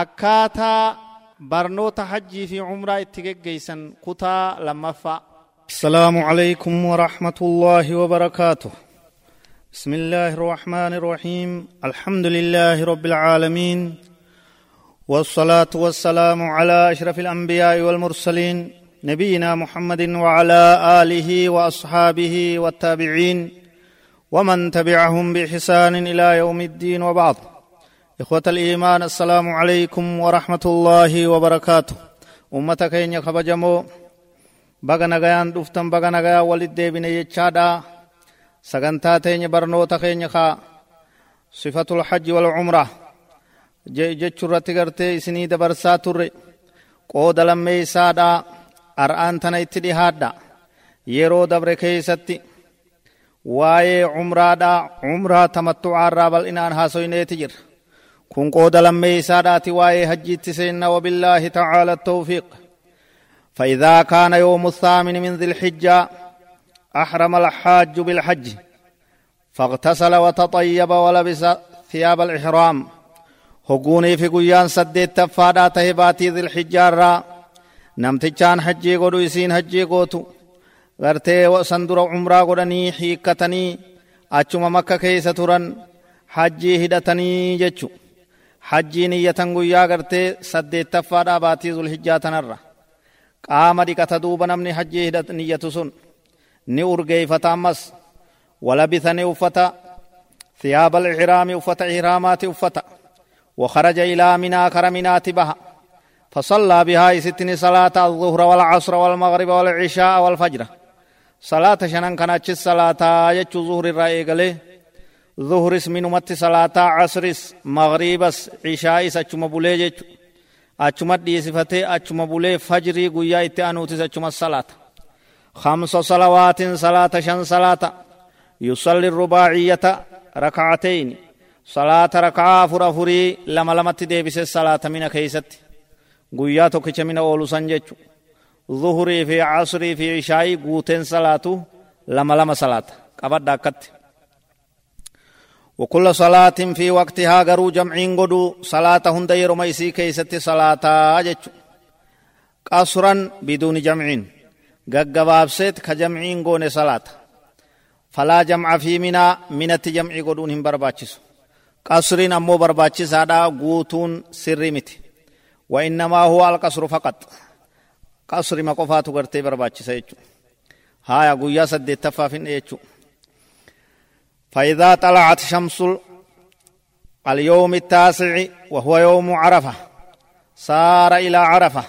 akkaataa barnoota hajjii fi cumraa itti geggeeysan kutaa lammaffaa. السلام عليكم ورحمة الله وبركاته بسم الله الرحمن الرحيم الحمد لله رب العالمين والصلاة والسلام على أشرف الأنبياء والمرسلين نبينا محمد وعلى آله وأصحابه والتابعين ومن تبعهم بإحسان إلى يوم الدين وبعض إخوة الإيمان السلام عليكم ورحمة الله وبركاته أمتك إن يخبجمو baga nagayaan dhuftan baga nagayaa walit deebine jechaadha sagantaa teenya barnoota keenya kaa sifatul hajji wal umra jechu irratti gartee isinii dabarsaa turre qooda lammeeysaadha ar'aan tana itti dhihaadha yeroo dabre keeysatti waa'ee umraadha umraa tamattu'aarraa bal'inaan haasoyneeti jirra kun qooda lammeeysaadhaati waa'ee hajjiitti seenna wabillaahi tacaala tawfiiq. فإذا كان يوم الثامن من ذي الحجة أحرم الحاج بالحج فاغتسل وتطيب ولبس ثياب الإحرام هقوني في قيان سديت تفادا تهباتي ذي الحجة را نمتجان حجي قدو يسين حجي قوتو غرتي وسندر عمرا قدني حيكتني أچما مكة كيسة ترن حجي هدتني جچو حجي نية قيا غرتي سديت تفادا باتي ذو الحجة تنرى. qaama dhiqata duuba namni hajjii hidhat niyyatu sun ni urgeeyfata ammas walabisa ni uffata ثياب الإحرام أفت إحرامات أفت وخرج إلى منى كرمنات بها فصلى بها ستن صلاة الظهر والعصر والمغرب والعشاء والفجر. صلاة شنن كانت الصلاة يجو ظهر الرأي قلي ظهر من مت صلاة عصر مغربس عشاء سچم بولي achuma dhiisifatee achuma bulee fajrii guyyaa itti anuutis achuma salaata خمس صلوات صلاة شن صلاة يصلي الرباعية ركعتين صلاة ركعة فرفري لما لما تديبس الصلاة من كيست قوياتو كيش من أولو سنجج ظهري في عصري في عشاء قوتين صلاة لما لما صلاة. قبض داكت. وكل صلاة في وقتها غرو جمعين قدو صلاة هند يرميسي كيست صلاة أجج قصرا بدون جمعين. غغبابسيت كجمعين قون صلاة. فلا جمع في منا من التجمع قدون هم برباچس قصرين أمو برباچس هذا قوتون سرمت وإنما هو القصر فقط. قصر ما قفاتو قرتي برباچس يجو هايا قويا سدي تفافين يجو فإذا طلعت شمس اليوم التاسع وهو يوم عرفة صار إلى عرفة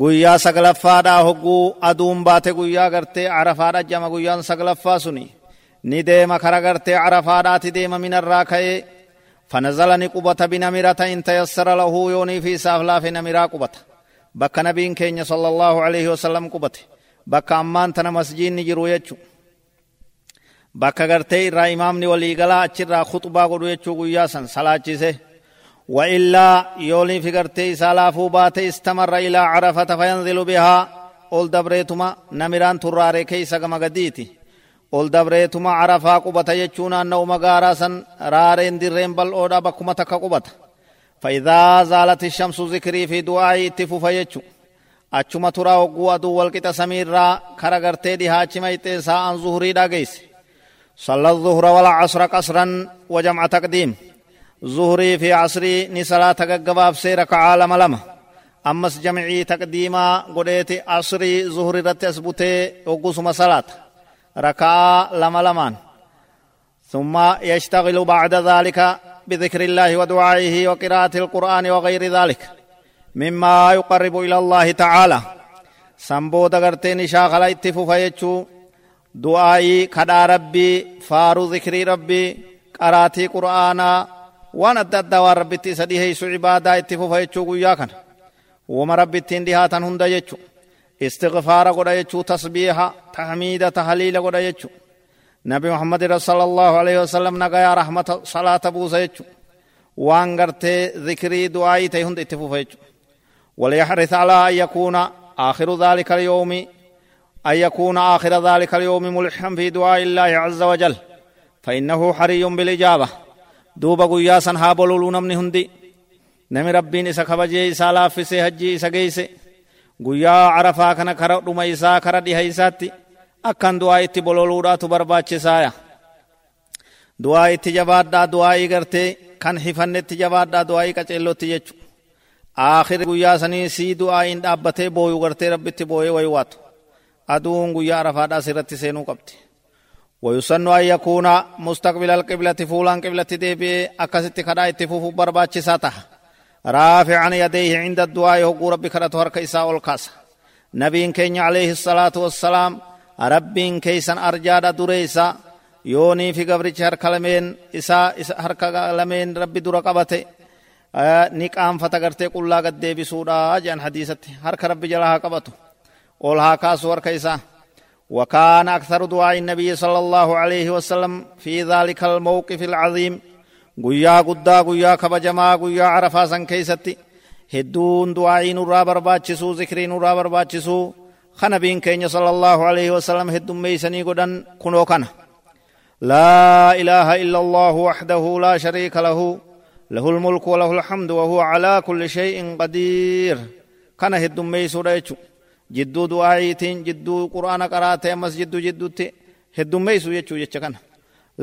guyyaa saglaffaadha hogguu aduun baate guyyaa gartee carafaadha jama guyyaan saglaffaa suni ni deema kara gartee carafaadhaati deema minarraa ka'ee fanazala ni qubata binamirata in tayassara lahu yoonii fi isaaf laafe namiraa qubata bakka nabiin keenya sala allahu alaihi wasallam qubate bakka ammaan tana masjiinni jiru jechu bakka gartee irraa imaamni waliigalaa achirraa khuxubaa godhu jechuu guyyaa san salaachise. وإلا يولي في قرتي سالافو بات استمر إلى عرفة فينزل بها أول دبريتما نمران تراري كيسا كما قديتي أول دبريتما عرفا قبة يجونا أنه مغارا سن رارين درين بل أودا بكما تكا قبة فإذا زالت الشمس ذكري في دعائي اتفو فيجو أچما ترى وقوة دو والكتا سمير را كرا قرتي دي هاچما يتسا عن ظهري دا قيس صلى الظهر والعصر قصرا وجمع تقديم. ظهري في عصري ني صلاة سيرك عالم لما. أمس جمعي تقديما قديت عصري ظهري رت أسبوتي وقسم صلاة. ركعة لما لمان. ثم يشتغل بعد ذلك بذكر الله ودعائه وقراءة القرآن وغير ذلك. مما يقرب إلى الله تعالى. سنبو دغرتين شاخلا اتفو فيجو دعائي كدا ربي فارو ذكري ربي قراتي قرآنا waan adda addaa waan rabbitti isa dhiheessu ibaadaa itti fufa jechuu guyyaa kana wama rabbittiin dhihaatan hunda jechu istighfaara godha jechuu tasbiiha tahmiida tahliila godha jechu nabi muhammadin sala allahu alaihi wasallam nagayaa rahmata salaata buusa jechu waan gartee zikrii du'aayii ta'e hunda itti fufa jechu وليحرص على أن يكون آخر ذلك اليوم أن يكون آخر ذلك اليوم ملحا في دعاء الله عز وجل فإنه حري بالإجابة san haa bololuu namni hundi nami rabbiin isa kabajee isaa laaffisee hajjii isa geeyse guyyaa carafaa kana kara dhuma isaa kara dhiha isaatti akkan du'aa itti bololuudhaatu barbaachisaaya du'aa itti jabaadhaa du'aa'ii gartee kan hifannetti jabaadhaa du'aa'ii qaceellotti jechu aakhiri guyyaa sanii sii du'aa'iin dhaabbatee booyu gartee rabbitti booyee waywaatu aduun guyyaa arafaadhaas irratti seenuu qabdi ويسن أن يكون مستقبل القبلة فولان قبلة ديبي أكست كدا اتفوف برباچ ساته رافعا يديه عند الدعاء يقول ربي كرت هرك إساء الكاس نبي كين عليه الصلاة والسلام ربي كيسا أرجاد دريسا يوني في قبرش هرك لمن إساء هرك لمن ربي در قبته نقام فتغرتي قل لا قد ديبي سودا جان حديثة هرك ربي جلها قبته أولها كاس ورك إساء وكان أكثر دعاء النبي صلى الله عليه وسلم في ذلك الموقف العظيم. قيا قدا قيا كبجما قيا عرفا سن كيستي هدون دعاء نرى برباتشسو ذكري نرى برباتشسو. خنبين كين صلى الله عليه وسلم هدون ميسني قدن كنو كان لا إله إلا الله وحده لا شريك له. له الملك وله الحمد وهو على كل شيء قدير. كان هدون ميسو ريتشو jidduu du'aayitiin jidduu qur'aana qaraate ammas jidduu jidduutti heddummeeysu jechuu jecha kana.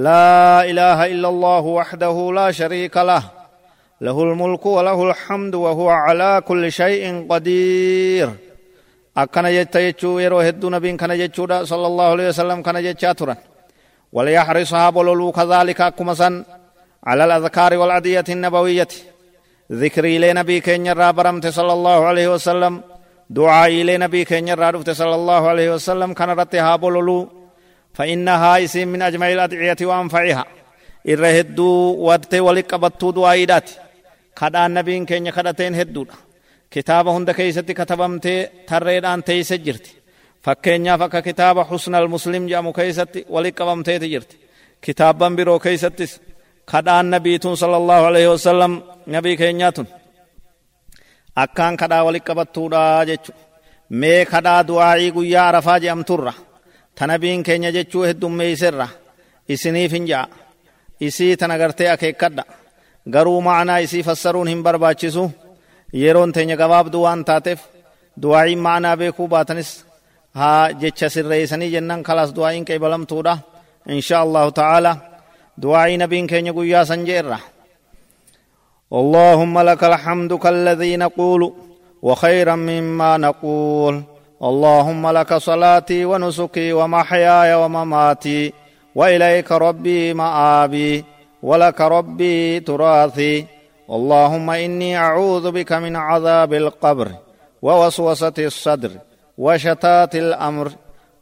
Laa ilaaha illa allahu waxdahu laa shariika lah. له الملك وله الحمد وهو على كل شيء قدير أكنا يتيجو يرو هدو نبين كان يجودا صلى الله عليه وسلم كان يجاترا وليحرصها بلولو كذلك أكمسا على الأذكار والعدية النبوية ذكري لنبي كين برمت صلى الله عليه وسلم دعائي نبي كين رادفت صلى الله عليه وسلم كان رتها بولولو فإنها اسم من أجمع الأدعية وأنفعها الرهدو ورت ولقبتو دعائيدات kadhaan nabiin keenya kadhateen hedduudha kitaaba hunda keeysatti katabamtee tarreedhaan teeyse jirti fakkeenyaaf akka kitaaba husnal muslim jedhamu keeysatti walit qabamteeti jirti kitaabban biroo keeysattis kadhaan nabiitun sala allahu alaihi wasallam nabii keenyaatun akkaan kadhaa walit qabattuudha jechu mee kadhaa du'aa'ii guyyaa arafaa jedhamturra tanabiin keenya jechuu heddummeeyserra isiniif hin ja'a isii tana gartee akeekkadha garuu ma'anaa isii fassaruun hin barbaachisu yeroon teenya gabaabduu waan taateef du'aa'iin ma'anaa beekuu baatanis haa jecha sirreeysanii jennan kalaas du'aa'iin qeebalamtuudha insha allahu ta'ala du'aa'ii nabiin keenya guyyaa san je'erra اللهم لك الحمد كالذي نقول وخيرا مما نقول. اللهم لك صلاتي ونسكي ومحياي ومماتي وإليك ربي مآبي ولك ربي تراثي. اللهم إني أعوذ بك من عذاب القبر ووسوسة الصدر وشتات الأمر.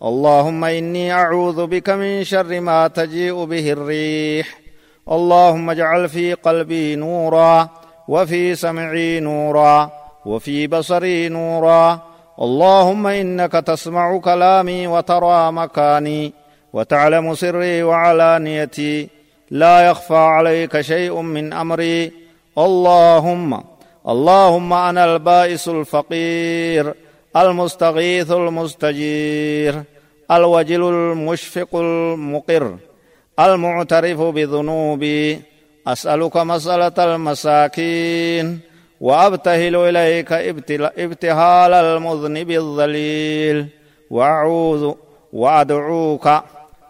اللهم إني أعوذ بك من شر ما تجيء به الريح اللهم اجعل في قلبي نورا وفي سمعي نورا وفي بصري نورا. اللهم إنك تسمع كلامي وترى مكاني وتعلم سري وعلانيتي. لا يخفى عليك شيء من أمري. اللهم اللهم أنا البائس الفقير المستغيث المستجير الوجل المشفق المقر. المعترف بذنوبي أسألك مسألة المساكين وأبتهل إليك ابتهال المذنب الذليل. واعوذ وأدعوك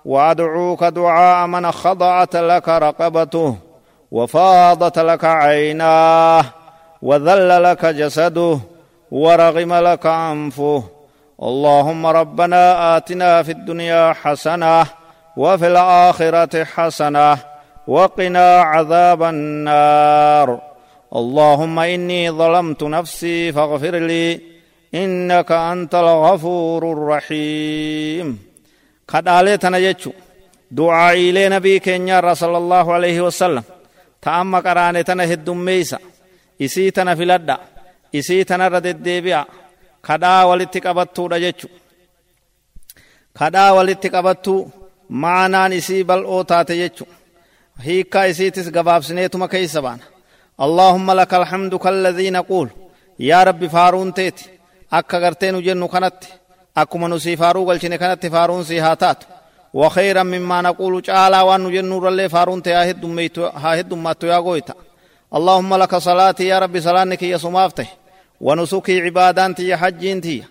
وأدعوك دعاء من خضعت لك رقبته وفاضت لك عيناه وذل لك جسده ورغم لك أنفه. اللهم ربنا آتنا في الدنيا حسنة وفي الآخرة حسنة وقنا عذاب النار. اللهم إني ظلمت نفسي فاغفر لي إنك أنت الغفور الرحيم. قد آلت نجيك دعاء إلي نبيك النار الله عليه وسلم. تأمى قرانتنا هدوم ميسا. إسيتنا في لدى إسيتنا ردد ديبيا. قد آلتك أبطو نجيك قد آلتك أبطو maanaan isii bal'oo taate jechu hiikkaa isiitis gabaabsineetuma keeysa baana allaahumma laka alhamdu kalladhii naquul yaa rabbi faaruun teeti akka gartee nu jennu kanatti akkuma nu sii faaruu galchine kanatti faaruun sii haa taatu وخيرا مما نقول تعالى وان جنور الله فارون تيا هدميتو ها هدماتو يا غويتا اللهم لك صلاتي يا ربي صلانك يا سمافته ونسكي عبادانتي يا حجينتي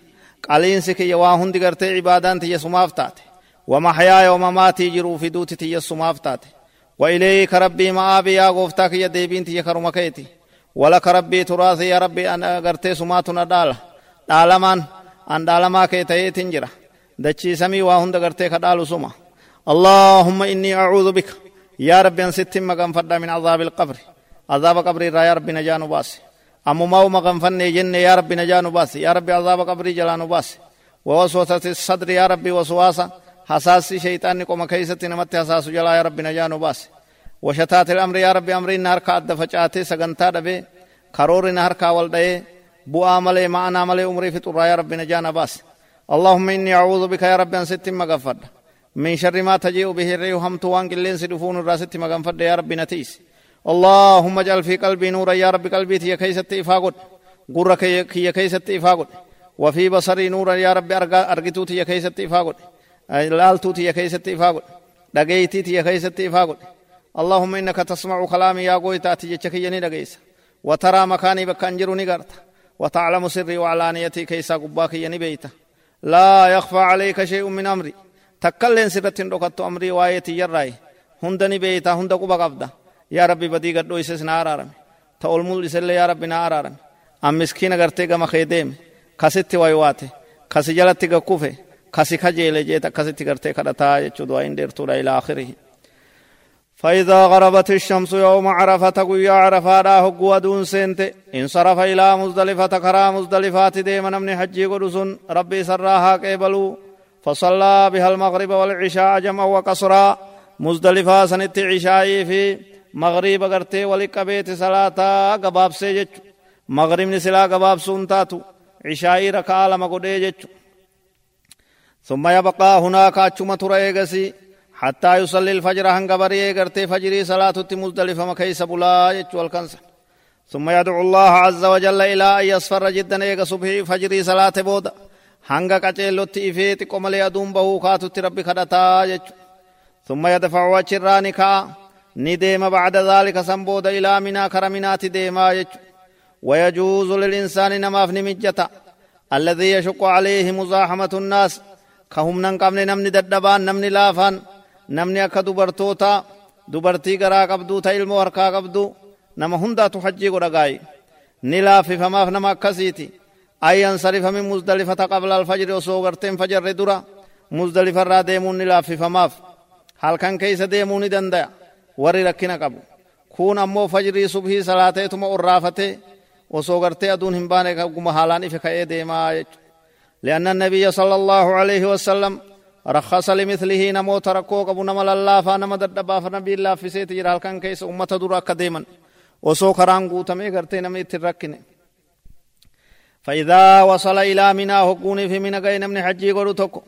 قالينسك يا واهند غرتي عبادانتي يا سمافتات ومحياي ومماتي جرو في دوتي يا سمافتات وإليك ربي مآبي يا غفتاك يا ديبينتي يا كرمكيتي ولك ربي تراثي يا ربي أنا غرتي سماتنا دالا دالمان أن دالما كيتي تنجرة دچي سمي واهند غرتي كدالو سما. اللهم إني أعوذ بك. يا ربي أن ستم مغان فدا من عذاب القبر. عذاب قبر يا ربي نجانو باسي أمو ماو مغان فني جن يا ربي نجانو باسي يا ربي عذاب قبر جلانو باسي ووسوسة الصدر يا ربي وسواسة. حساسي شيطان قوم كيستي نمت حساس جلا يا ربي نجانو باسي وشتات الأمر يا ربي أمري نهر كاد فچاتي سغنتا دبي. كرور نهر كاول دي. بؤا ملي معنا ملي عمري في طرا يا ربي نجانا باسي اللهم إني أعوذ بك يا ربي ستم مغفر من شر ما تجيء به الريح هم توان قلين سدفون الراست مغان فد يا ربي نتيس. اللهم اجعل في قلبي نورا يا ربي قلبي تي كيست إفاقود قرى كي كيست إفاقود وفي بصري نورا يا ربي أرغتو تي كيست إفاقود لالتو تي كيست إفاقود دقيتي تي كيست إفاقود اللهم إنك تسمع كلامي يا قوي تاتي جتكيني دقيس وترى مكاني بكانجروني قرت وتعلم سري وعلانيتي كيسا قباكي يني بيتا لا يخفى عليك شيء من أمري dhokattu amrii waa'ee tiyyarraayi hunda ni beeytaa hunda quba qabda yaa rabbi badii gadhoo ises na araarame ta ol mul'isellee yaa rabbi na araarame an miskiina gartee gama kee deeme kasitti waywaate kasi kajeele jeet akkasitti gartee kadhataa jechuu du'aa hin dheertuudha ilaa akhirihi فإذا غربت الشمس يوم عرفة قويا عرفة لا هقوا دون سنت انصرف إلى مزدلفة كرا مزدلفات ديما من حجي قدسون ربي سراها قبلوا فصلى بها المغرب والعشاء جمع وقصرا مزدلفة سنت عشاء في مغرب قرتي ولقبيت صلاة قباب سيجج مغرب نسلا قباب سنتاتو عشاء ركا لما قدي ثم يبقى هناك أچما ترى حتى يصلي الفجر هنگ بري قرتي فجري صلاة مزدلفة مكيس بلا جچو الكنس. ثم يدعو الله عز وجل إلى أن يصفر جدا إيغ صبحي فجري صلاة بودا. ifee xiqqo malee aduun bahuu kaatutti rabbi kadhataa jechu ثم يدفع وچراني كا نديم بعد ذلك سنبود إلى منا كرمنات ديما يجو. ويجوز للإنسان نماف نمجتا الذي يشق عليه مزاحمة الناس. كهم ننقمن نمن ددبان نمن لافان نمن أكا دبرتوتا دبرتي غرا قبدو تا علمو هركا قبدو نما هندا تحجي قرقاي نلافي فماف نما كسيتي أي ينصرف من مزدلفة قبل الفجر وصوغرتين فجر درا مزدلفة را ديمون لافي فماف هل كان كيس ديمون دندا وري ركنا قبو كون أمو فجري صبحي صلاته ثم أرافته وصوغرتي أدون همبانه كما حالاني في خيه ديما لأن النبي صلى الله عليه وسلم رخص لمثله نمو تركو قبو نمال الله فانما ددبا فنبي الله في سيت جرى هل كان كيس أمة درا كديما وصو خران قوتمي غرتي نمي تركني. فإذا وصل إلى منى هكوني في منى قين من حجي قولوا تكو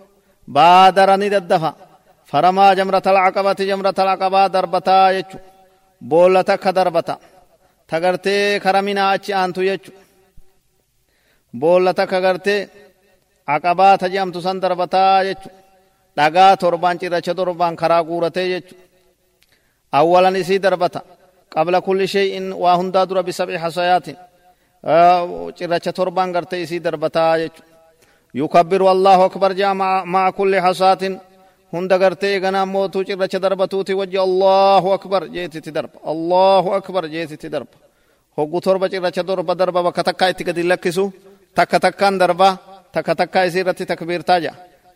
بادرني ددفا. فرما جمرة العقبة جمرة العقبة دربتا يجو. بولتك دربتا تغرتي كرمنا أچي أنتو يجو. بولتك غرتي عقبة تجمت سن دربتا يجو dhagaa torban cirracha torban karaa guuratee jechu awwalan isii darbata qabla kulli shay'in waa hundaa dura bisab'i hasayaatin cirracha torban garte isii darbataa jechu yukabbiru allahu akbar jaa maca kulli hasaatin hunda gartee eganaa mootuu cirracha darbatuuti wajji allahu akbar jeetitti darba allahu akbar jeetitti darba hoggu torba cirracha torba darba bakka takkaa itti gadi lakkisu takka takkaan darba takka takkaa isii irratti takbiirtaa jaa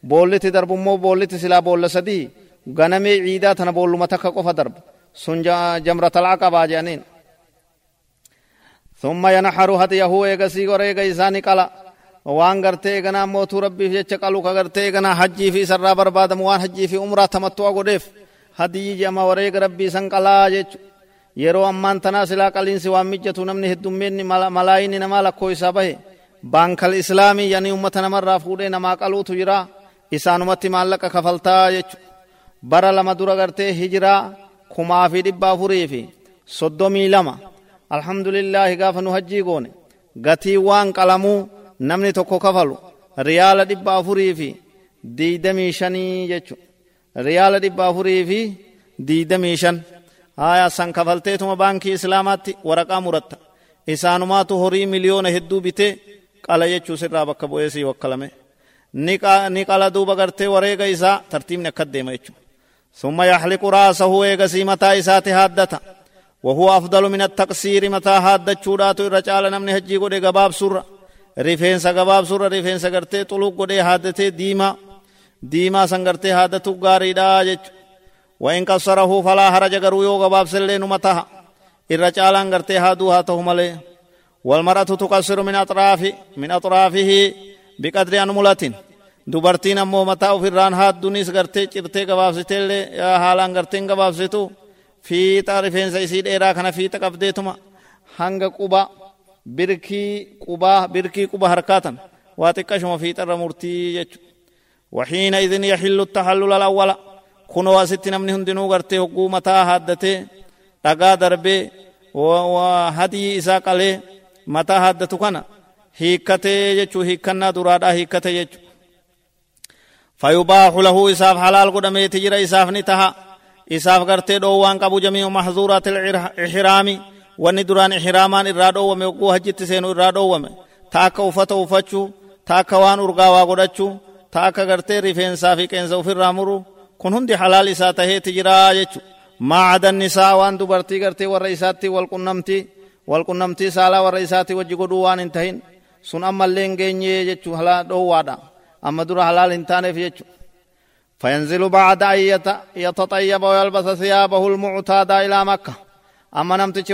boolliti darbu immoo boolliti silaa boolla sadii ganamee ciidaa tana boolluma takka qofa darba sun jamratal aqabaa jedhaniin ثم ينحر هديه ايغسي غريغا إساني قلا وان غرتي ايغنا موتو ربي في جچ قالو غرتي ايغنا حجي في سرا برباد موان حجي في عمره تمتع غديف هدي جما وريغ ربي سن قلا جچ ammaan tanaa silaa qaliinsi waan mijjatu namni heddummeenni malaayini namaa lakkoo isaa bahe baankal islaamii yani ummata namarraa fuudhee namaa qaluutu jira isaanumatti maallaqa kafaltaa jechu bara lama dura gartee hijiraa kumaa fi dhibba afurii fi soddomii lama alhamdulillahi gaafa nu hajjii goone gatii waan qalamuu namni tokko kafalu riyaala dhibba afurii fi diidamii shanii jechu riyaala dhibba afurii fi diidamii shan haya san kafalteetuma baankii islaamaatti waraqaa muratta isaanumaatu horii miliyoona hedduu bitee qala jechuu sirraa bakka bu'eesii wakkalame ni qala duuba gartee wareega isaa tartiibni akka deema jechuu ثم يحلق راسه ويغسي متى إسات هادتا وهو أفضل من التقصير متى هادت شوراتو الرجال نمني هجي قد قباب سورة rifeensa gabaabsurra rifeensa gartee xuluq godhee haaddatee diimaa diimaa san gartee haaddatu gaariidha jechu وإن قصره فلا حرج غرو يو غباب سلي نمتها إر چالان غرتي هادو هاته ملي والمرأة تقصر من أطراف من أطرافه بقدر أنملة dubartiin ammoo mataa ofirraan haaddunis gartee cirtee gabaabsiteellee haalaan garteen gabaabsitu fiixa rifeensa isii dheeraa kana fiixa qabdeetuma hanga quba birkii qubaa birkii quba harkaatan waa xiqqashuma fiixarra murtii jechu وحين إذن يحل التحلل الأول كنوا ست نمني هندنو غرتي حقو متا حدته رقا دربي وهدي إسا قلي متا حدتو كان هيكته يجو هيكنا درادا هيكته يجو فيباح له إساف حلال قدمي تجرى إساف نتها إساف غرتي دوان قبو جميع محظورات الإحرام wanni duraan ihraamaan irraa dhoowwame ogguu hajjitti seenu irraa dhoowwame ta akka uffata uffachuu ta akka waan urgaawaa godhachuu ta akka gartee rifeensaa fi qeensa ofirraa muru kun hundi halaal isaa taheeti jiraa jechu maacadan nisaa waan dubartii gartee warra isaatti walqunnamtii walqunnamtii saalaa warra isaatti wajji godhuu waan hin tahin sun ammallee hin geenyee jechu halaa dhoowwaadha amma dura halaal hin taaneef jechu فينزل بعد أن يتطيب ويلبس ثيابه المعتادة إلى مكة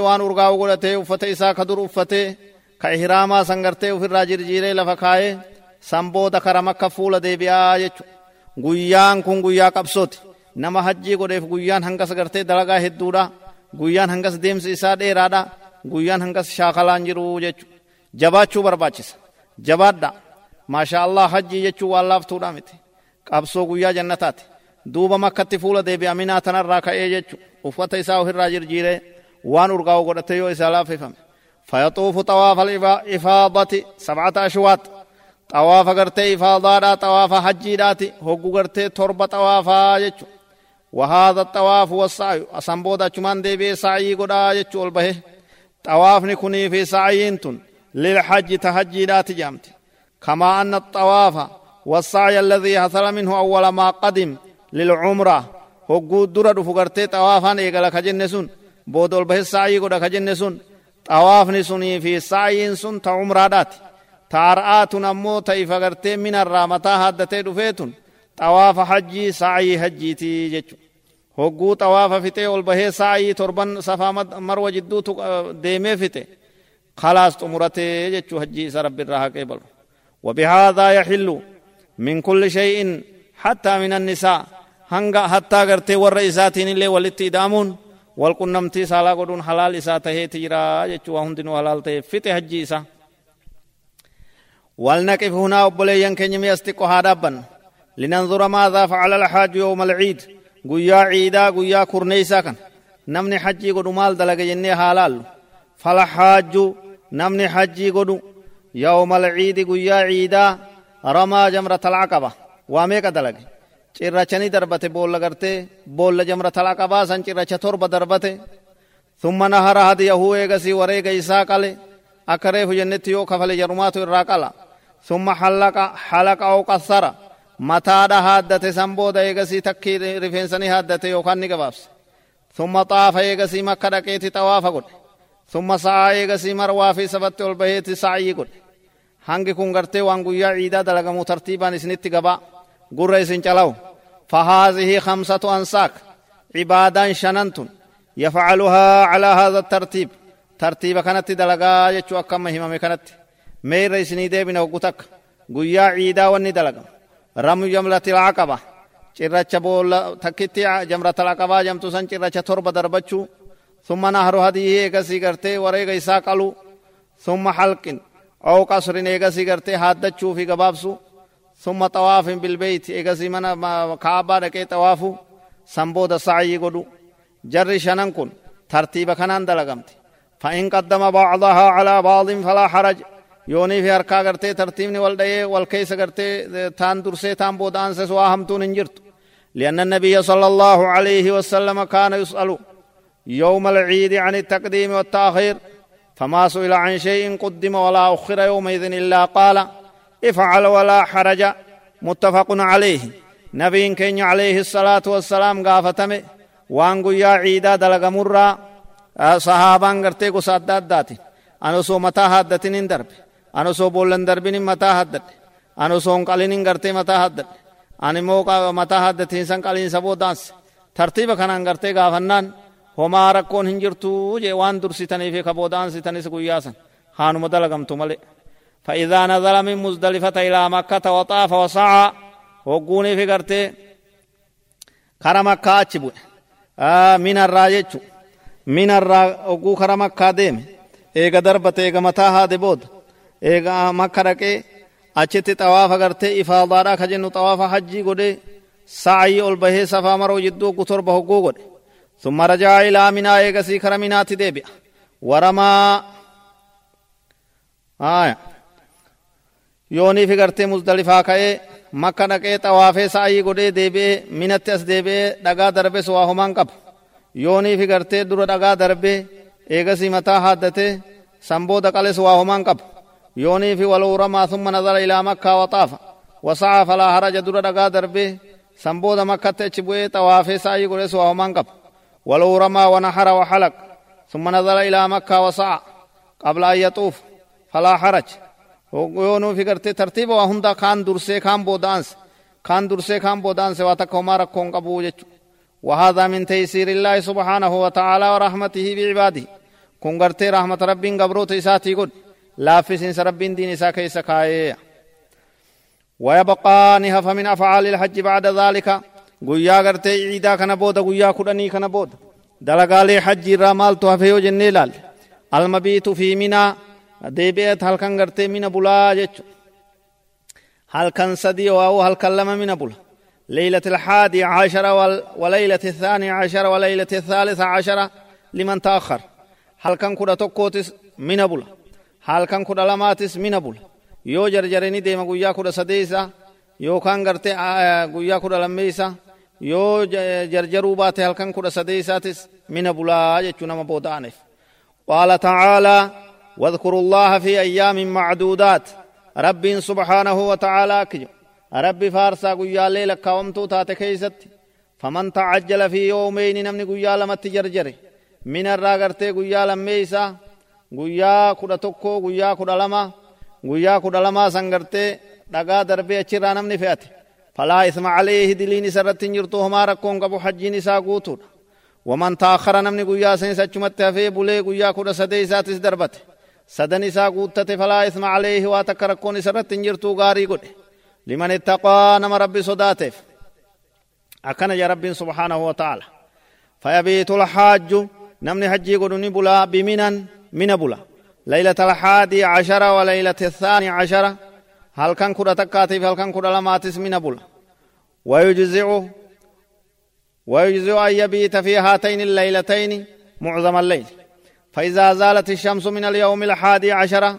waan urgaa'u godhatee uffata isaa ka dur uffatee ka ihraamaa san gartee ofirraa jirjiiree lafa kaayee san booda kara makka fuula deebi'aa jechu guyyaan kun guyyaa qabsooti nama hajjii godheef guyyaan hangas gartee dalagaa hedduudha guyyaan hangas deemsi isaa dheeraadha guyyaan hangas shaakalaan jiru jechu jabaachuu barbaachisa jabaadha maasha allah hajjii jechuu waan laaftuudha miti qabsoo guyyaa jannataati duuba makkatti fuula deebi'aminaa tanarraa ka'ee jechu uffata isaa ofirraa jirjiiree waan urgaa'u godhate yoo isaa laaffifame fayaxuufu xawaafa ifaadati sabcata ashwaat xawaafa gartee ifaadaadha xawaafa hajjiidhaati hoggu gartee torba xawaafaa jechu وهذا الطواف والسعي أسنبود أجمان دي بي سعي قدا يجو البه طوافني كني في سعينتن للحج تهجي لا تجامت كما أن الطواف والسعي الذي حصل منه أول ما قدم للعمرة وقود درد فقرتي طوافان إيقلك جنسون boodol bahe saa'ii godha ka jenne sun xawaafni sunii fi saa'iin sun ta umraadhaati ta ar'aatun ammoo ta ifa gartee minarraa mataa haaddatee dhufeetun xawaafa hajjii saa'ii hajjiitii jechu hogguu xawaafa fixee ol bahee saa'ii torban safaa marwa jidduutu deemee fixe خلاص طمرته جچو حجي سرب الرها قبل وبهذا يحل من كل شيء حتى من النساء هنگا حتى غرتي ور اللي ولتي دامون walqunnamtii saalaa godhuun halaal isaa taheeti jira jechuu waa hundinuu halaal ta'e fixe hajji isaa ولنقف هنا وبليان كن يستيقو هذا بن لننظر ماذا فعل الحاج يوم العيد قويا عيدا قويا كورنيسا كان نمني حجي قدو مال دلق جنة حلال فالحاج نمني حجي قدو يوم العيد قويا عيدا رمى جمرة العقبة واميك دلق cirrachanii darbate boolla gartee boolla jamra talaa qabaa san cirracha torba darbate. ثم نهر هديه ايغسي وريغ إساء قال أكريف جنتي يو كفل جرمات الراقلا ثم حلق حلق أو قصر متى دا هادة سنبود إيغسي تكي رفنسني هادة يو كان نقبابس ثم طاف إيغسي مكة دقيت طواف قد. ثم سعى إيغسي مروا في سبت البيت سعي قد. هنگي كون غرتي وانگو يا عيدا دلغمو ترتيبان اسنتي قبا قرى اسن چلاو فهذه خمسة أنساك. عبادا شننت يفعلها على هذا الترتيب. ترتيب كانت دلقا يجو أكم مهمة كانت مير رئيسني دي بنا وقتك قويا عيدا وني دلقا رمي جملة العقبة cirracha boolla takkitti jamrata laqabaa jamtu san cirracha torba darbachuu summa nahru hadii eegasii gartee wareega isaa qalu summa halqin oo qasrin eegasii gartee haaddachuu fi gabaabsu ثم طواف بالبيت إيغسي من كعبة دكي طواف سنبود سعي قدو جر شنن كن ترتيب كنان دلقمت فإن قدم بعضها على بعض يوني في أركا کرتے ترتيب والدي والكيس کرتے تان درسي تان بودان سے سواهم تون انجرت لأن النبي صلى الله عليه وسلم كان يسأل يوم العيد عن التقديم والتأخير فما سئل عن شيء قدم ولا أخر يومئذ إلا قال افعل ولا حرج متفق عليه. نبي كين عليه الصلاة والسلام قافتمه وان يا عيدا دلق مرة صحابان قرتي قصاد داتي أنا سو متى هادتين درب سو بولن دربين متى هادت أنا سو قلين قرتي متى هادت أنا موقع متى هادتين سن قلين سبو دانس ترتيب كان قرتي قافنان homaa rakkoon hin jirtu jee waan dursitanii fi kaboodansitanis guyyaa san haanuma dalagamtu male فإذا نزل من مزدلفة إلى مكة وطاف وسعى وقوني في قرتي كرم مكة أتشبه آه من الراجج من الرا وقو كرم مكة ديم إيغا دربة إيغا متاها دي بود إيغا مكة ركي أچت طواف قرتي إفاضارا خجن طواف حجي قده سعي البهي صفا مرو جدو قطر بهقو قده ثم رجع إلى منى إيغسي كرمينات ديبئ ورما آية yoonii fi gartee muzdalifaa ka'ee makka dhaqee xawaafee sa'ayii godhee deebi'ee minatti as deebi'ee dhagaa darbee waa homaan qaba yoonii fi gartee dura dhagaa darbee eegasii mataa haaddatee sanbooda qales waa homaan qaba fi waluuramaa summa nazara ilaa makkaa waxaafa wasa'aa falaa haraja dura dhagaa darbee sanbooda makkatti achi bu'ee xawaafee sa'ayii godhees waa homaan qaba ولو رمى ونحر وحلق. ثم نزل إلى مكة وسعى. قبل أن يطوف. فلا حرج. يونو في قرتي ترتيب وهندا كان درسي كان بودانس. كان درسي كان بودانس واتكوما ركون قبو وهذا من تيسير الله سبحانه وتعالى ورحمته بعباده. كون قرتي رحمة ربين قبرو تيساتي قد. لا في سنس ربين دين إسا كيس ويبقى نهف من أفعال الحج بعد ذلك guyyaa gartee ciidaa kana booda guyyaa kudhanii kana booda dalagaalee hajji irraa maaltu hafe yoo jennee ilaalle almabiitu fi minaa deebi'eet halkan gartee mina bulaa jechu halkan sadii waa'u halkan lama mina bula ليلة الحادي عشر وليلة الثاني عشر وليلة الثالث عشر لمن تأخر halkan kudha tokkootis Mina bulaa kudha lamaatis Mina bulaa yoo jarjaranii deema guyyaa kudha sadeeysaa yookaan gartii guyyaa kudha lammeeysaa yoo jarjaruu baate halkan kudha sadeeysaatis mina bulaa jechuu nama booda'aneef. قال تعالى واذكروا الله في أيام معدودات Rabbi سبحانه وتعالى ka jedhu Rabbi faarsaa guyyaa lakkoowamtuu taate فمن تعجل في يومين نمني قيا لما تجرجر من الراغرتي قيا لميسا قيا كدا تكو قيا كدا لما قيا كدا لما سنگرتي دقا دربي اچرا نمني فياتي فلا إثم عليه دلين سرت جرتو هما ركون قبو حجين إسا قوتون ومن تاخر نمني قويا سين سچمت في بولي قويا كود سدي ساتس دربت سدن إسا قوتت فلا إثم عليه واتك ركون سرت جرتو غاري قد لمن اتقى نم ربي صداتف أكن يا رب سبحانه وتعالى فيبيت الحاج نمني حجي قدني بلا بمنا من بلا ليلة الحادي عشر وليلة الثاني عشر هل كان كرة تكاتي هل كان كرة لماتس من بلا ويجزع ويجزع أن يبيت في هاتين الليلتين معظم الليل فإذا زالت الشمس من اليوم الحادي عشر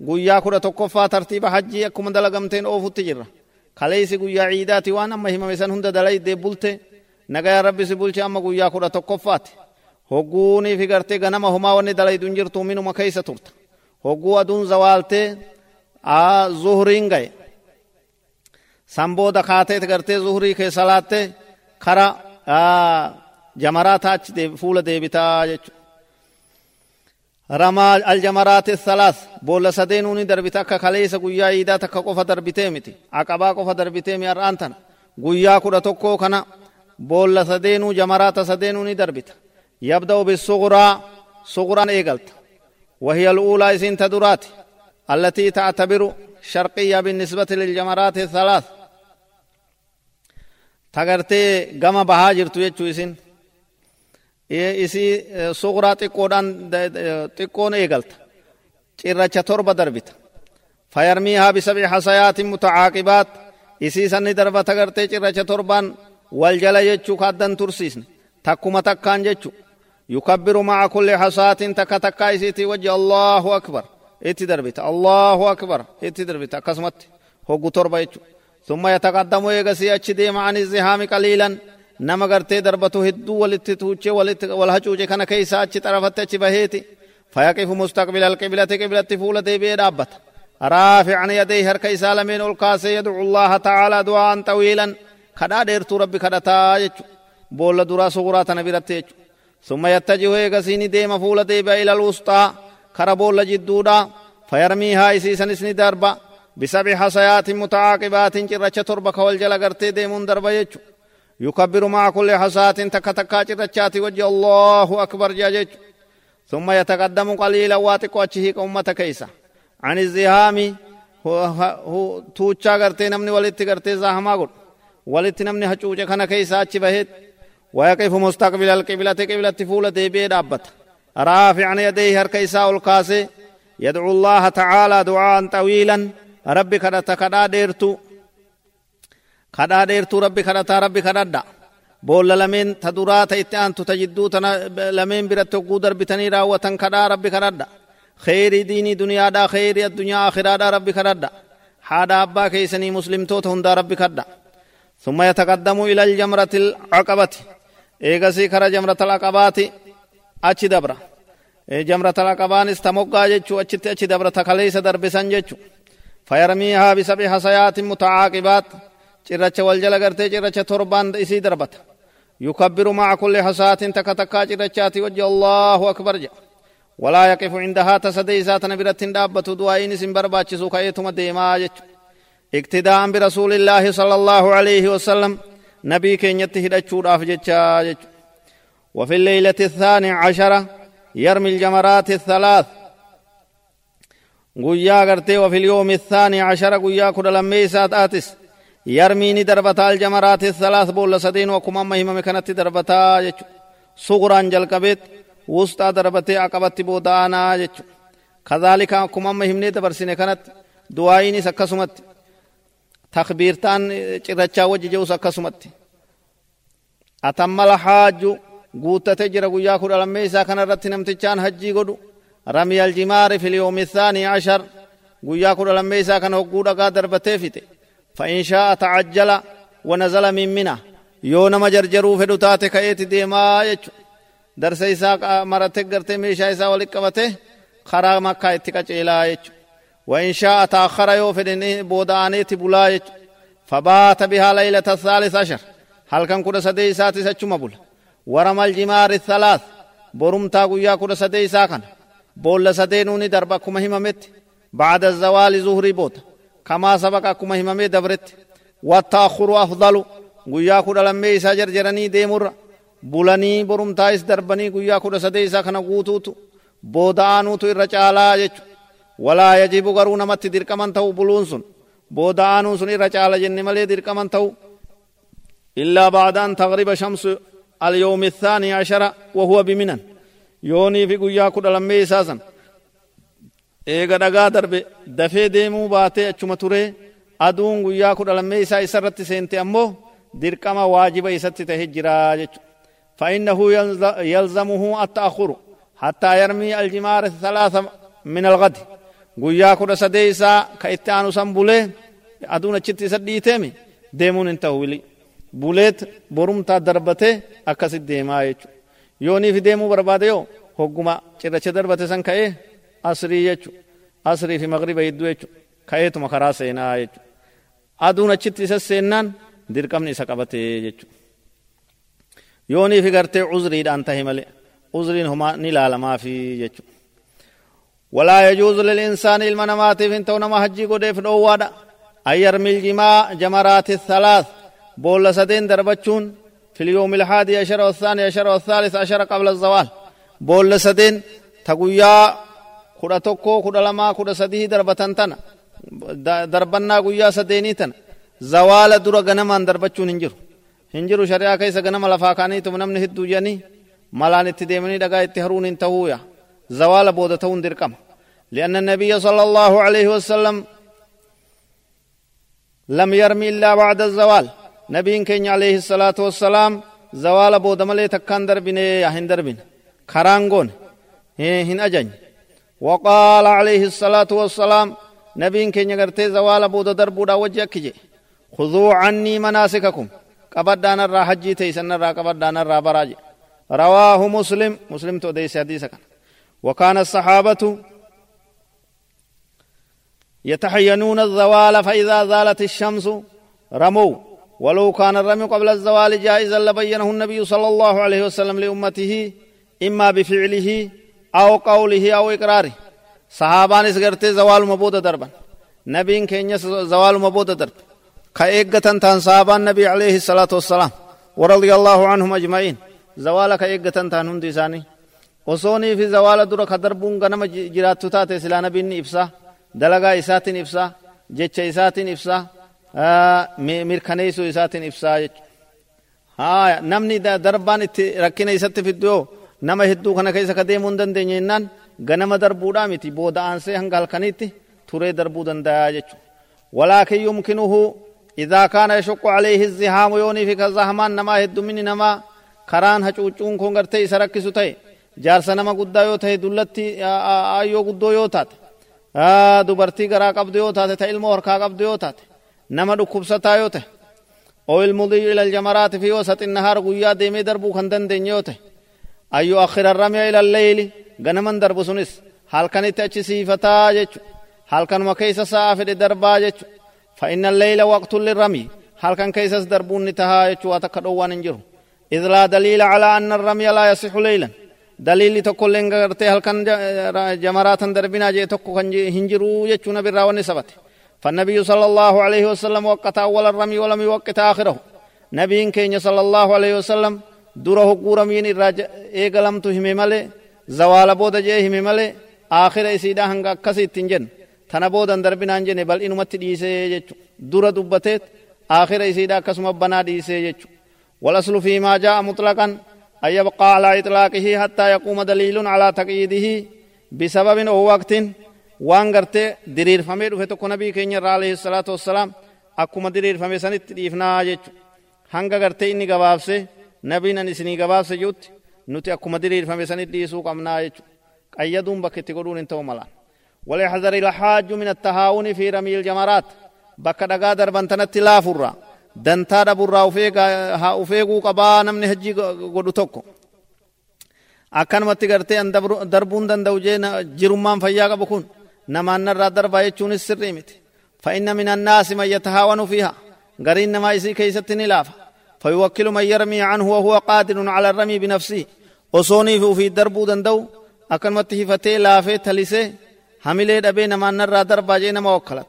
guyyaa kudha tokkoffaa tartiiba hajjii akkuma dalagamteen oofutti jirra kaleeysi guyyaa ciidaati waan amma himame san hunda dalaydee bulte nagaya rabbi si bulche amma guyyaa kudha tokkoffaati hogguunii fi gartee ganama homaa wanni dalaydu hin jirtu minuma keeysa turta hogguu aduun zawaaltee zuhriin gaye san kaateet gartee zuhrii keessa laatte kara jamaraata achi fuula deebitaa jechu رمى الجمرات الثلاث بولا سدينوني دربتا akka kaleessa guyyaa iidaa takka qofa darbitee miti aqabaa qofa darbitee mi har'aan tana guyyaa kudha tokkoo kana boolla sadeenuu jamaraata يبدأ بالصغرى صغرى إيغلت. وهي الأولى إذن تدرات التي تعتبر شرقية بالنسبة للجمرات الثلاث. تغرتي غما بهاجر تويتشو إذن. إيه إسي إيه صغرى تقوران تقون إيغلت. چرا چطور بدر بيت فيرميها بسبع حسيات متعاقبات. إسي سنة دربة تغرتي چرا چطور بان والجلية چوخات دن ترسيسن. Takkuma takkaan jechu yukabbiru maca kulli hasaatin takka takkaa isiitii wajji allahu akbar itti darbita allahu akbar itti darbita akkasumatti hoggu torba jechu ثم يتقدم يغسي أجديم عن الزهام قليلا hedduu walitti tuuchee walitti wal hacuuce kana keessa achi xarafatti achi baheeti فيقف مستقبل القبلة qibla fuula deebisee dhaabbata رافعا يديه harka isaa lamaan ol qaasa يدعو الله تعالى دعاء طويلا kadhaa dheertuu Rabbi kadhataa jecha boolla duraa sughraa tan biratti ثم يتجه eegasii ni deema fuula deebisee إلى الوسطى. kara boolla jidduudhaa. فيرميها isiisaa isii ni darba. بسبع حصيات متعاقبات cirracha torba wal jala gartii deemuun darba jechuu. يكبر مع كل حصات تك تكا جرچاتي وجه الله أكبر جاجج ثم يتقدم قليلا واتق وجهه أمة كيسا. عن الزهام هو توچا قرتي نمني ولت قرتي زهما قل ولت نمني حچوچ خنا كيسا اچ بهت ويقف مستقبل القبلة قبلة فولة ديبي دابت. رافعا يديه هر كيسا القاسي. يدعو الله تعالى دعاء طويلا. ربي كدت كدا ديرتو. كدا ديرتو ربي كدتا ربي كددا بول لمن تدرات اتان تجدو تنا لمن برت قدر بتني راوتن كدا ربي كددا خير ديني دنيا دا خير الدنيا آخرة دا ربي كددا حادا أبا كيسني مسلم توت هندا ربي كددا ثم يتقدم إلى الجمرة العقبة. ايغسي خرج جمرة العقبات اچي دبره جمرة العقبان استمقا جچو اچت اچ دبر تخليس دربسن جچو فيرميها بسبع حصيات متعاقبات چرچ والجل غرتي چرچ تربان اسي دربت يكبر مع كل حصات تكتكا چرچاتي وجه الله اكبر جا ولا يقف عندها تسدي ذات نبرت دابت دعائن سن برباچسو كايتم ديما اقتداء برسول الله صلى الله عليه وسلم نبي كينيت هدچو داف جچا وفي الليلة الثانية عشرة يرمي الجمرات الثلاث قويا قرتي وفي اليوم الثاني عشر قويا كل لميسات آتس يرميني دربتا الجمرات الثلاث بول سدين وكما مهمة مكانت دربتا صغران جلقبت وسطا دربتي عقبت بودانا كذلك كما مهمني دبرسين كانت دعائني سكسمت تخبيرتان چرچا وجه جو سكسمت أتم الحاج guuttate jira guyyaa kudha lammeeysaa kana irratti namtichaan hajjii godhu rami aljimaari fi lyoomi الثاني عشر guyyaa kudha lammeeysaa kana hogguu dhagaa darbatee fite فإن شاء تعجل ونزل من منى nama jarjaruu fedhu taate ka'eeti deemaa jechu darsa isaa marate garte meeshaa isaa walit qabate karaa makkaa itti qaceelaa jechu وإن شاء تأخر yoo fedhe n boodaaneeti bula jecha فبات بها ليلة الثالث عشر. halkan kudha sadeeysaatii sachuma bula ورمى الجمار الثلاث. barumtaa guyyaa kudha sadeeysaa kana. boolla sadeenuu ni darba akkuma hammamatti بعد الزوال zuhrii booda. كما سبق akkuma hammamatti dabre. والتأخر أفضل guyyaa kudha lammeeysa jarjaranii deemurra. bulanii barumtaa as darbanii guyyaa kudha sadeeysaa kana guutuutu. boodaanuutu irra caalaa jechuu ولا يجب garuu namatti dirqama mitu buluun san. boodaanuu san irra caalaa jenne malee dirqama mitu إلا بعد أن تغرب شمس اليوم الثاني عشر وهو بمنى. yoonii fi guyyaa kudha lammeeysaa saa eega dhagaa darbe dafee deemuu baatee achuma ture aduun guyyaa kudha lammeeysaa isarratti seente ammoo dirqama waajiba isatti tahe jira jechu فإنه يلزمه التأخر. حتى يرمي الجمار الثلاثة من الغد. Guyyaa kudha sadeeysaa ka itti aanu san bulee aduun achitti isa dhiiteemi deemuun hin ta'u wili buleet borumtaa darbatee akkasit deemaa jechu yooniif deemuu barbaade yoo hogguma cirracha darbate san ka'ee asrii jechu asrii fi magriba hedduu jechu ka'eetuma karaa seenaa jechu aduun achitti isa seennaan dirqamni isa qabatee jechu yooniif gartee uzriidhaan tahe malee uzriin homaa ni laalamaafi jechu ولا يجوز للإنسان ilma namaatiif hin tahu nama hajjii godhu fedhu أن يرمي الجمرات الثلاث. boolla sadeen darbachuun في اليوم الحادي عشر والثاني عشر والثالث عشر قبل الزوال. boolla sadeen ta guyyaa kudha tokko kudha lama kudha sadihii darbatan tana دربنا قويا سديني تنا زوال درا غنمان دربتشون هنجر هنجر شريعة كيس غنم لفاقاني تم نمن هدو جاني. ملان اتديمني دقا اتهرون انتهويا. زوال بودتون دركم. لأن النبي صلى الله عليه وسلم لم يرمي إلا بعد الزوال. نبيين كين عليه الصلاة والسلام زوال بود ملي تكان دربين يا هن دربين خرانغون hin agne. وقال عليه الصلاة والسلام nabiyyiin keenya gartii zawaala booda darbuu dhaa wajji ka jedhe خذوا عني مناسككم. irraa hajjii teeysan irraa qabadhaan irraa baraa jedhe رواه مسلم Muslim tu odeesse hadiisa ka. وكان الصحابة يتحينون الزوال فإذا زالت الشمس رموا. ولو كان الرمي قبل الزوال جائزا لبينه النبي صلى الله عليه وسلم لأمته إما بفعله أو قوله أو إقراره. صحابان اسغرتي زوال مبود دربا. نبي كينيا زوال مبود درب. كأيقة تان صحابان النبي عليه الصلاة والسلام. ورضي الله عنهم أجمعين. زوال كأيقة تان هندي ساني. وصوني في زوال درك دربون غنم جرات تاتي سلا نبي إبسا دلغا إساتين إبسا جتش إساتين إبسا mirkaneessuu isaatiin ibsaa jechuudha. Haa namni darbaan itti rakkina isatti fiddu nama hedduu kana keessa ka deemuu hin dandeenye jennaan ganama darbuudhaa miti booda aansee hanga halkaniitti turee darbuu danda'a jechuudha. ولكن يمكنه إذا كان يشق عليه الزهام يوني في كزهمان نما هدو من نما كران هچوچون كون غرتي سركسو تاي جارسا نما قدا يو تاي دلتي آيو قدو يو تات دبرتي غرا قبدو يو تات تا علم وركا قبدو يو تات نما dhukkubsataa yoo ta'e oo ilmudii ila aljamaraati fi wasati nahaar guyyaa deemee darbuu kan dandeenye yoo ta'e ayyu akhira ramya ila alleyli ganaman darbu sunis halkanitti achi siifataa jechu halkanuma keessa sa'a fedhe darbaa jechu fa inna alleyla waqtun lirramyi halkan keessas darbuun ni tahaa jechuu waa takka dhowwaan hin jiru إذ لا دليل على أن الرمي لا يصح دليل تقول لين غرتي هل كان جمرات دربنا جي تقو كان هنجرو يجونا بالراون سبت فالنبي صلى الله عليه وسلم وقت أول الرمي ولم يوقت آخره نبي كين صلى الله عليه وسلم دره قورمين الراجع إيقلم تهم ملي زوال بود جيه ملي آخر إسيدا هنگا كسي تنجن تنا بودن دربنا انجن بل إنو مت ديسي يجو دره دبتت آخر إسيدا كسم بنا ديسي يجو والأصل فيما جاء مطلقا أن يبقى على إطلاقه حتى يقوم دليل على تقييده بسبب أو وقت waan gartee diriirfamee dhufe tokko nabii keenya irraa alayhi salaatu wassalaam akkuma diriirfame sanitti dhiifnaa jechu hanga gartee inni gabaabse nabiin an isinii gabaabse juutti nuti akkuma diriirfame sanitti dhiisuu qabnaa jechu qayyaduun bakka itti godhuun hin ta'u malaan وليحذر الحاج من التهاون في رمي الجمرات بك دغا دربن تنت لا دبرا وفيغا ها وفيغو قبا نمني حجي غدو توكو akkanumatti gartee an darbuun danda'u jee jirummaan fayyaa qabu kun namaan narraa darbaa jechuunis sirrii miti. فإن من الناس من يتهاون فيها قرين ما يسي كيست نلافة فيوكل من يرمي عنه وهو قادر على الرمي بنفسه وصوني في دربو دندو أكن مته فتي لافي تلسي حملي دبي نمان نرى دربا جينا موكلت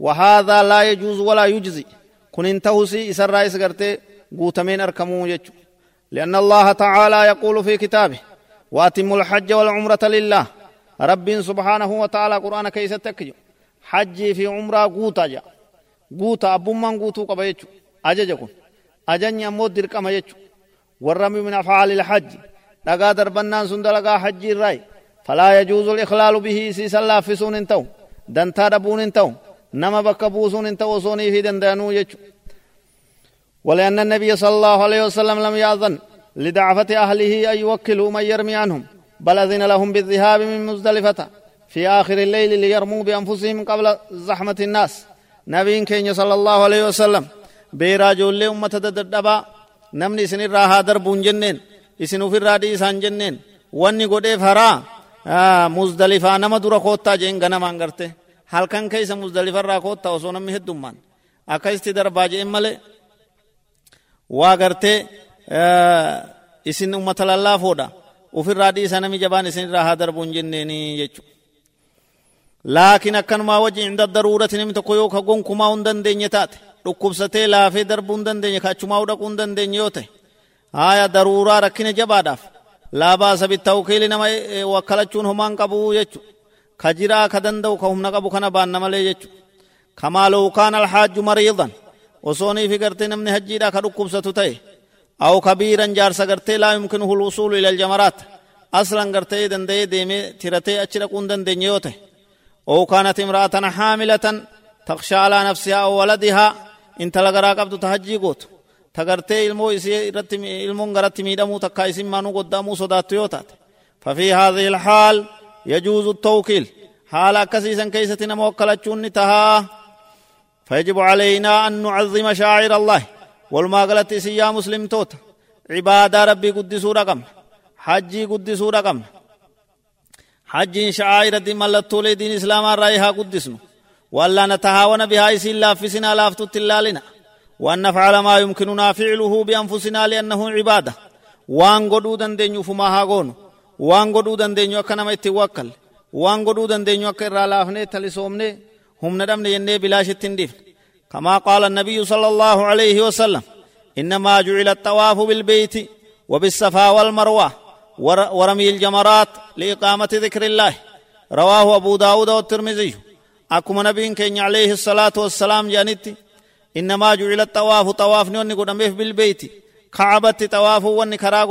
وهذا لا يجوز ولا يجزي كن انتهسي إسر رئيس قرتي قوتمين أركمو يجو لأن الله تعالى يقول في كتابه واتموا الحج والعمرة لله رب سبحانه وتعالى قرآن كيس تكجو حج في عمرة قوتا جا قوتا أبو من قوتو قبا يجو أججكم أجن يمود درك أما يجو والرمي من أفعال الحج لقا دربنا سندلقا حج الرأي فلا يجوز الإخلال به سيس الله في سون انتو دنتا دبون انتو نما بكبوسون انتو وصوني في دندانو يجو. ولأن النبي صلى الله عليه وسلم لم يأذن لدعفة أهله أن يوكلوا من يرمي عنهم بل أذن لهم بالذهاب من مزدلفة في آخر الليل ليرموا بأنفسهم قبل زحمة الناس. نبي كين صلى الله عليه وسلم بيرا جولي أمة تددبا نمني سن الراها دربون جنين إسن في الرادي إسان جنين واني قد فرا آه مزدلفة نما دورا خوتا جين غنم انگرته. هل كان كيس مزدلفة را خوتا وصونا مهد دمان أكايستي دربا جين ملي واغرته isin ummata lallaafoodha ufirraa dhiisa nami jabaan isin irraa haa darbuun jenneeni jechu laakin akkanumaa waji inda daruurati nami tokko yoo ka gonkumaa hin dandeenye taate dhukkubsatee laafee darbuu hin dandeenye kaachumaa dhaquu hin dandeenye yoo ta'e haya daruuraa rakkina jabaadhaaf laabaasa bittawkiili nama wakkalachuun homaan qabu jechu ka jiraa ka danda'u ka humna qabu kana baanna malee jechu kamaa low kaana alhaaju mariidan osoonii fi gartee namni hajjiidhaa ka dhukkubsatu ta'e أو كبيرا جار سغرتي لا يمكنه الوصول إلى الجمرات أصلا غرتي دندي ديمي ترتي أچرا كوندن دنيوته أو كانت امرأة حاملة تخشى على نفسها أو ولدها إن تلغرا قبض تهجي قوت تغرتي ilmoo isii irratti ilmoon garatti miidhamuu takka isin maanuu goddaamuu sodaattu yoo taate ففي هذه الحال يجوز التوكيل. حال كسيسا كيسة نموكلة تها فيجب علينا أن نعظم شاعر الله. والما قلت مسلم توت. عبادة ربي قدس رقم حجي قدس رقم حج شعائر دي ملت دين إسلام رأيها قدس ولا نتهاون بها إسلا فسنا لا فتت لنا. وأن نفعل ما يمكننا فعله بأنفسنا لأنه عبادة. وأن قدودا دين يفما هاقونه قدو دندنيو فما هاغون وان قدو دندنيو أكنما اتوكل وان قدو دندنيو أكر لافني تلسومني هم ندمني يني بلاش التنديف كما قال النبي صلى الله عليه وسلم إنما جعل الطواف بالبيت وبالصفا والمروة ورمي الجمرات لإقامة ذكر الله رواه أبو داود والترمذي أكما نبي كين عليه الصلاة والسلام جانت إنما جعل الطواف طواف نوني قدميف بالبيت كعبة طواف وني كرا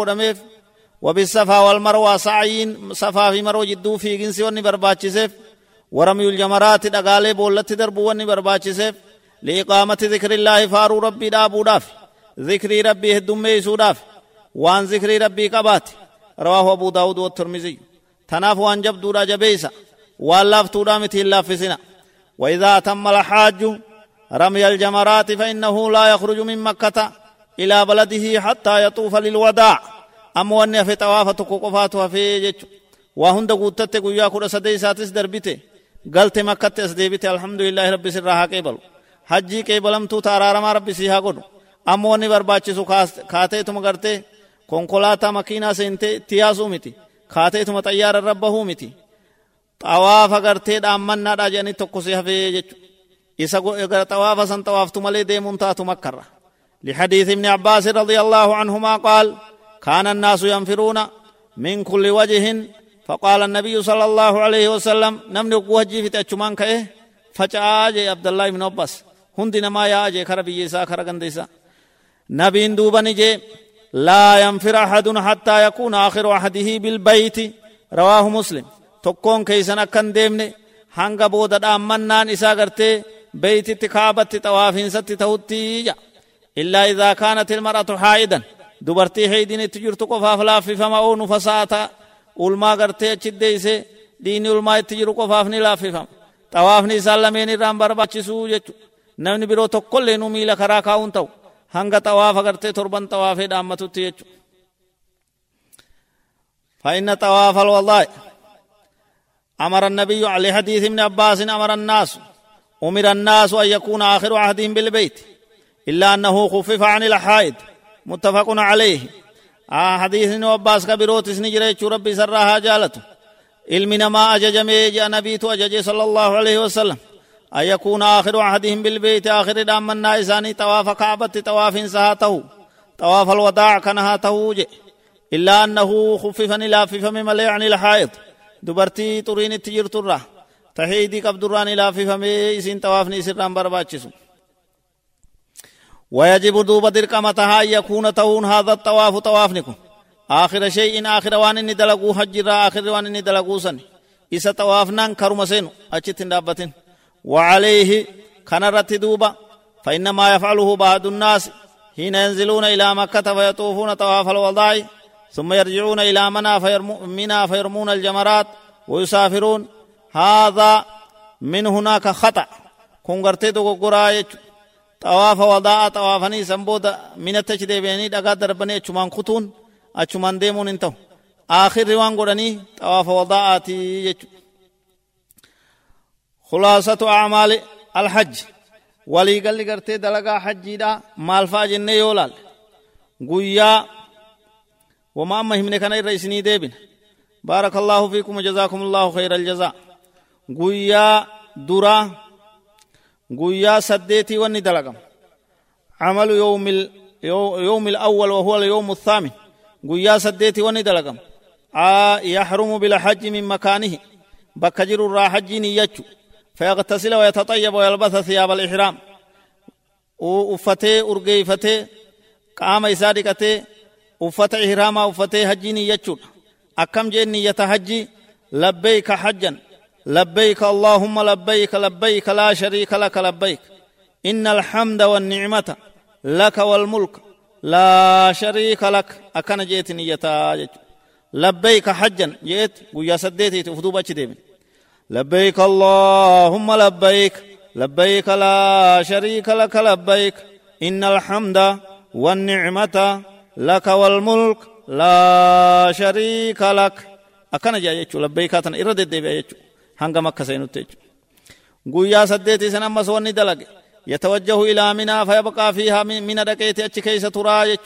وبالصفا والمروة سعين صفا في مروة جدو في جنسي وني برباچسيف ورمي الجمرات دقالي بولت دربو وني برباچسيف لإقامة ذكر الله فارو ربي دابو داف. ذكري ربي هدومي سوداف وان ذكري ربي قبات. رواه أبو داود والترمذي. تناف وان جبدو جبيسا. واللافتودا متي اللافسنا وإذا تم الحاج رمي الجمرات فإنه لا يخرج من مكة إلى بلده حتى يطوف للوداع. أما وأن في طوافة قفاتها في جيش وهند قوتت قويا كل سدي ساتس دربته قلت مكة أسديبته الحمد لله رب سرها قبل حجي قبلم تو تارارما رب سيها قدو أما وأن برباچسو كاتي تم کرتے konkolaataa makiinaa seentee tiyaasuu miti kaateetuma xayyaara rabbahuu miti xawaafa gartee dhaammannaadha jedhanii tokko si hafee jechu isa xawaafa san xawaaftu malee deemuun taatu makkarra لحديث ابن عباس رضي الله عنهما قال كان الناس ينفرون من كل وجه فقال النبي صلى الله عليه وسلم نمني وجه في تأچمان كأه؟ فجاء عبد الله بن عباس هندنا ما يا جي خربي يسا خرغنديسا نبين دوبني جي لا ينفر أحد حتى يكون آخر عهده بالبيت. رواه مسلم. tokkoon keeysan akkan deemne hanga booda dhaammannaan isaa gartee beeytitti kaabatti xawaafiinsatti ta'utti ja illaa idaa kaanat ilmar'atu haa'idan dubartii heydinitti jirtu qofaaf laaffifama oo nu fasaata ulmaa gartee achi deeyse dhiini ulmaa itti jiru qofaaf ni laaffifama xawaafni isaan lameen irraan barbaachisuu jechu namni biroo tokkollee nu miila karaa kaa'uun ta'u hanga xawaafa gartee torban xawaafee dhaammatutti jechu فإن طواف الوضاء أمر النبي عليه حديث ابن عباس أمر الناس أمر الناس أن يكون آخر عهدهم بالبيت إلا أنه خفف عن الحائد متفق عليه. آه حديث عباس كبيروت سنجري ربي سرها جالته علمنا ما أججمي جاء نبيت أجج صلى الله عليه وسلم. أن يكون آخر عهدهم بالبيت آخر دام النائساني طواف كعبة طواف سهاته طواف الوداع كنهاته إلا أنه خففني لا في فم ملي عن الحائط dubartii xuriin itti jirturra taheedii qabdurraan ilaaffifamee isin xawaafni isirraan barbaachisu ويجب دوب درقمتها أن يكون تون هذا الطواف طوافنكم آخر شيء آخر وان إني دلقو حجر آخر وان إني دلقو سن. إسا طوافنان كرمسين أجت دابتين وعليه كان رت دوبا فإنما يفعله بعض الناس. حين ينزلون إلى مكة فيطوفون طواف الوضاء ثم يرجعون إلى منى فيرمون, فيرمون الجمرات ويسافرون. هذا من هناك خطأ. كون غرتي طواف وضاء طوافني سنبودا من التجدي بيني دغا دربني اچمان خطون اچمان ديمون انتو. آخر روان غورني طواف وضاءاتي يچ خلاصة أعمال الحج. ولي قال غرتي دلغا حجي دا مالفا جنة يولال قويا وما أما همنا كان الرئيسني ديبن. بارك الله فيكم وجزاكم الله خير الجزاء. قويا درا قويا سديتي وني دلقم عمل يوم ال... يوم الأول وهو اليوم الثامن قويا سديتي وني دلقم آ يحرم بالحج من مكانه بكجر الراحجين يجو فيغتسل ويتطيب ويلبث ثياب الإحرام وفتي أرقيفتي قام إسادقتي uffata ihraamaa uffatee hajjii niyyachuudha akkam jeen niyyata hajjii labbayka hajjan لبيك اللهم لبيك لبيك لا شريك لك لبيك. إن الحمد والنعمة لك والملك لا شريك لك. أكن جيت نيتا لبيك حجا جيت ويا سديتي تفدو بچ ديمن لبيك اللهم لبيك لبيك لا شريك لك لبيك. إن الحمد والنعمة لك والملك لا شريك لك. أكنا جاء يجو لبيكاتنا إرد الدبي يجو هنگا مكة سينوت يجو قويا سديتي سنما سواني دلق يتوجه إلى منا فيبقى فيها من دقيتي أتش كيس ترى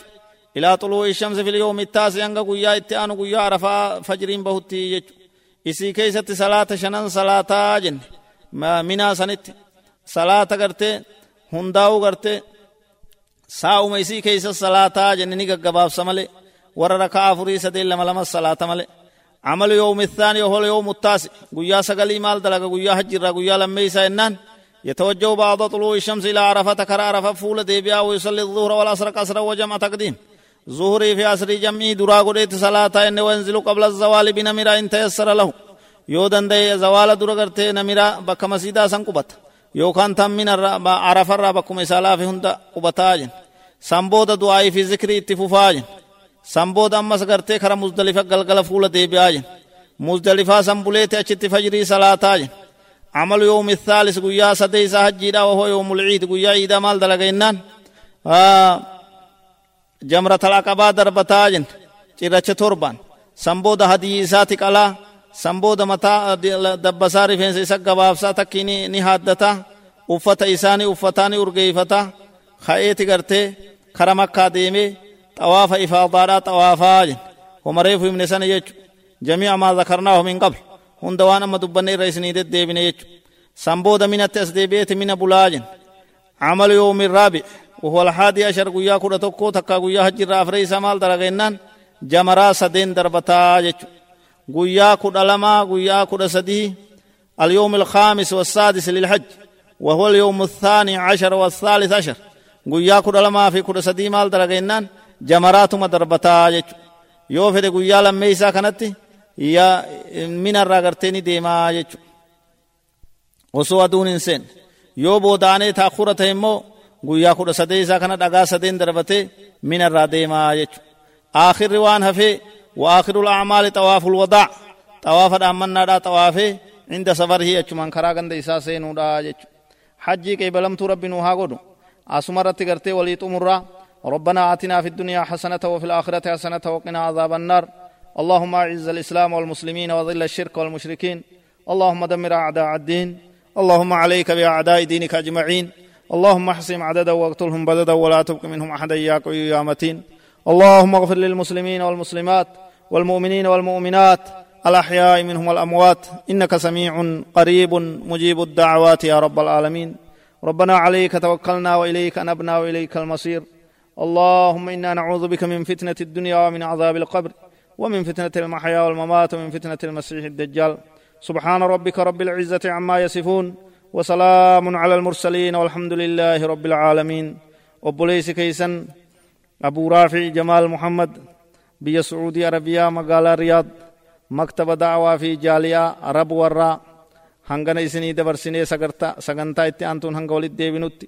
إلى طلوع الشمس في اليوم التاسع هنگا قويا اتعانو قويا عرفا فجرين بهتي يجو isii keessatti salaata shanan salaataa jenne minaa sanitti salaata gartee hundaa'u gartee saa'uma isii keessa salaataa jenne ni gaggabaabsa malee warra rakaa afurii sadeen lama lama salaata malee عمل يوم الثاني وهو اليوم التاسع. قيا سقلي مال دلق قيا حجر قيا لما يسا يتوجه بعض طلوع الشمس إلى عرفة تكر عرفة فول ديبيا ويصلي الظهر والعصر قصر وجمع تقديم. ظهري في عصر جمعي درا قديت صلاة إن وينزل قبل الزوال بنمرا إن تيسر له. dura gartee namira bakka masiidaa san qubata yookaan tamminarra arafarraa bakkuma isaa laafe hunda qubataa jen san booda du'aa'ii fi zikrii itti fufaa jen san booda ammas gartee kara muzdalifa galgala fuula deebi'aa jen muzdalifaa san buleete achitti fajrii salaataa jen عمل يوم الثالث قيا سديسا حجيدا وهو يوم العيد قيا عيدا مال دلقينان آه جمرة العقبة دربتاجن چرچ توربان سنبود حديثات قلا sanbooda mataa dabbasaa rifeensa isa gabaabsaa takki ni haaddata uffata isaanii uffataa ni urgeeyfata ka'eeti gartee kara makkaa deemee homa reefu himne sana jechu jamiica maa zakarnaahu min qabl hunda waan amma dubbanne irra isinii deddeebine jechu sanbooda minatti as deebi'eeti mina bulaa jen عمل يوم الرابع. وهو الحادي عشر قيا كرة تكو تكا قيا حج الرافري سمال درغينان جمرا سدين دربتا جچو قويا كد لما قويا كد سدي. اليوم الخامس والسادس للحج. وهو اليوم الثاني عشر والثالث عشر. قويا كد لما في كد سدي مال درقينان جمرات مدربتا جيش yoo fedhe guyyaa lammeeysaa kanatti ya minarraa garteeni deemaa jechu osoo aduun hin seen yoo boodaanee taakura ta'e immoo guyyaa kudha sadeeysaa kana dhagaa sadeen darbatee minarraa deemaa jechu aakhirri waan hafee وآخر الأعمال طواف الوداع طواف الأمنا دا طوافه عند سفره أجمان كرا غند إسا سينو دا حجي كي بلمت رب نوها قدو أسمرت غرتي وليت مرة ربنا آتنا في الدنيا حسنة وفي الآخرة حسنة وقنا عذاب النار. اللهم أعز الإسلام والمسلمين وظل الشرك والمشركين. اللهم دمر أعداء الدين. اللهم عليك بأعداء دينك أجمعين. اللهم احصهم عددا واقتلهم بددا ولا تبق منهم أحدا إياك يا متين. اللهم اغفر للمسلمين والمسلمات والمؤمنين والمؤمنات الأحياء منهم والأموات. إنك سميع قريب مجيب الدعوات يا رب العالمين. ربنا عليك توكلنا وإليك أنبنا وإليك المصير. اللهم إنا نعوذ بك من فتنة الدنيا ومن عذاب القبر ومن فتنة المحيا والممات ومن فتنة المسيح الدجال. سبحان ربك رب العزة عما يصفون وسلام على المرسلين والحمد لله رب العالمين. وبوليس كيسن أبو رافع جمال محمد biyya sucuudii arabiyaa magaalaa riyaad maktaba da'awaa fi jaaliyaa arab warraa hangana isinii dabarsinee sagantaa itti aantuun hanga walit deebinutti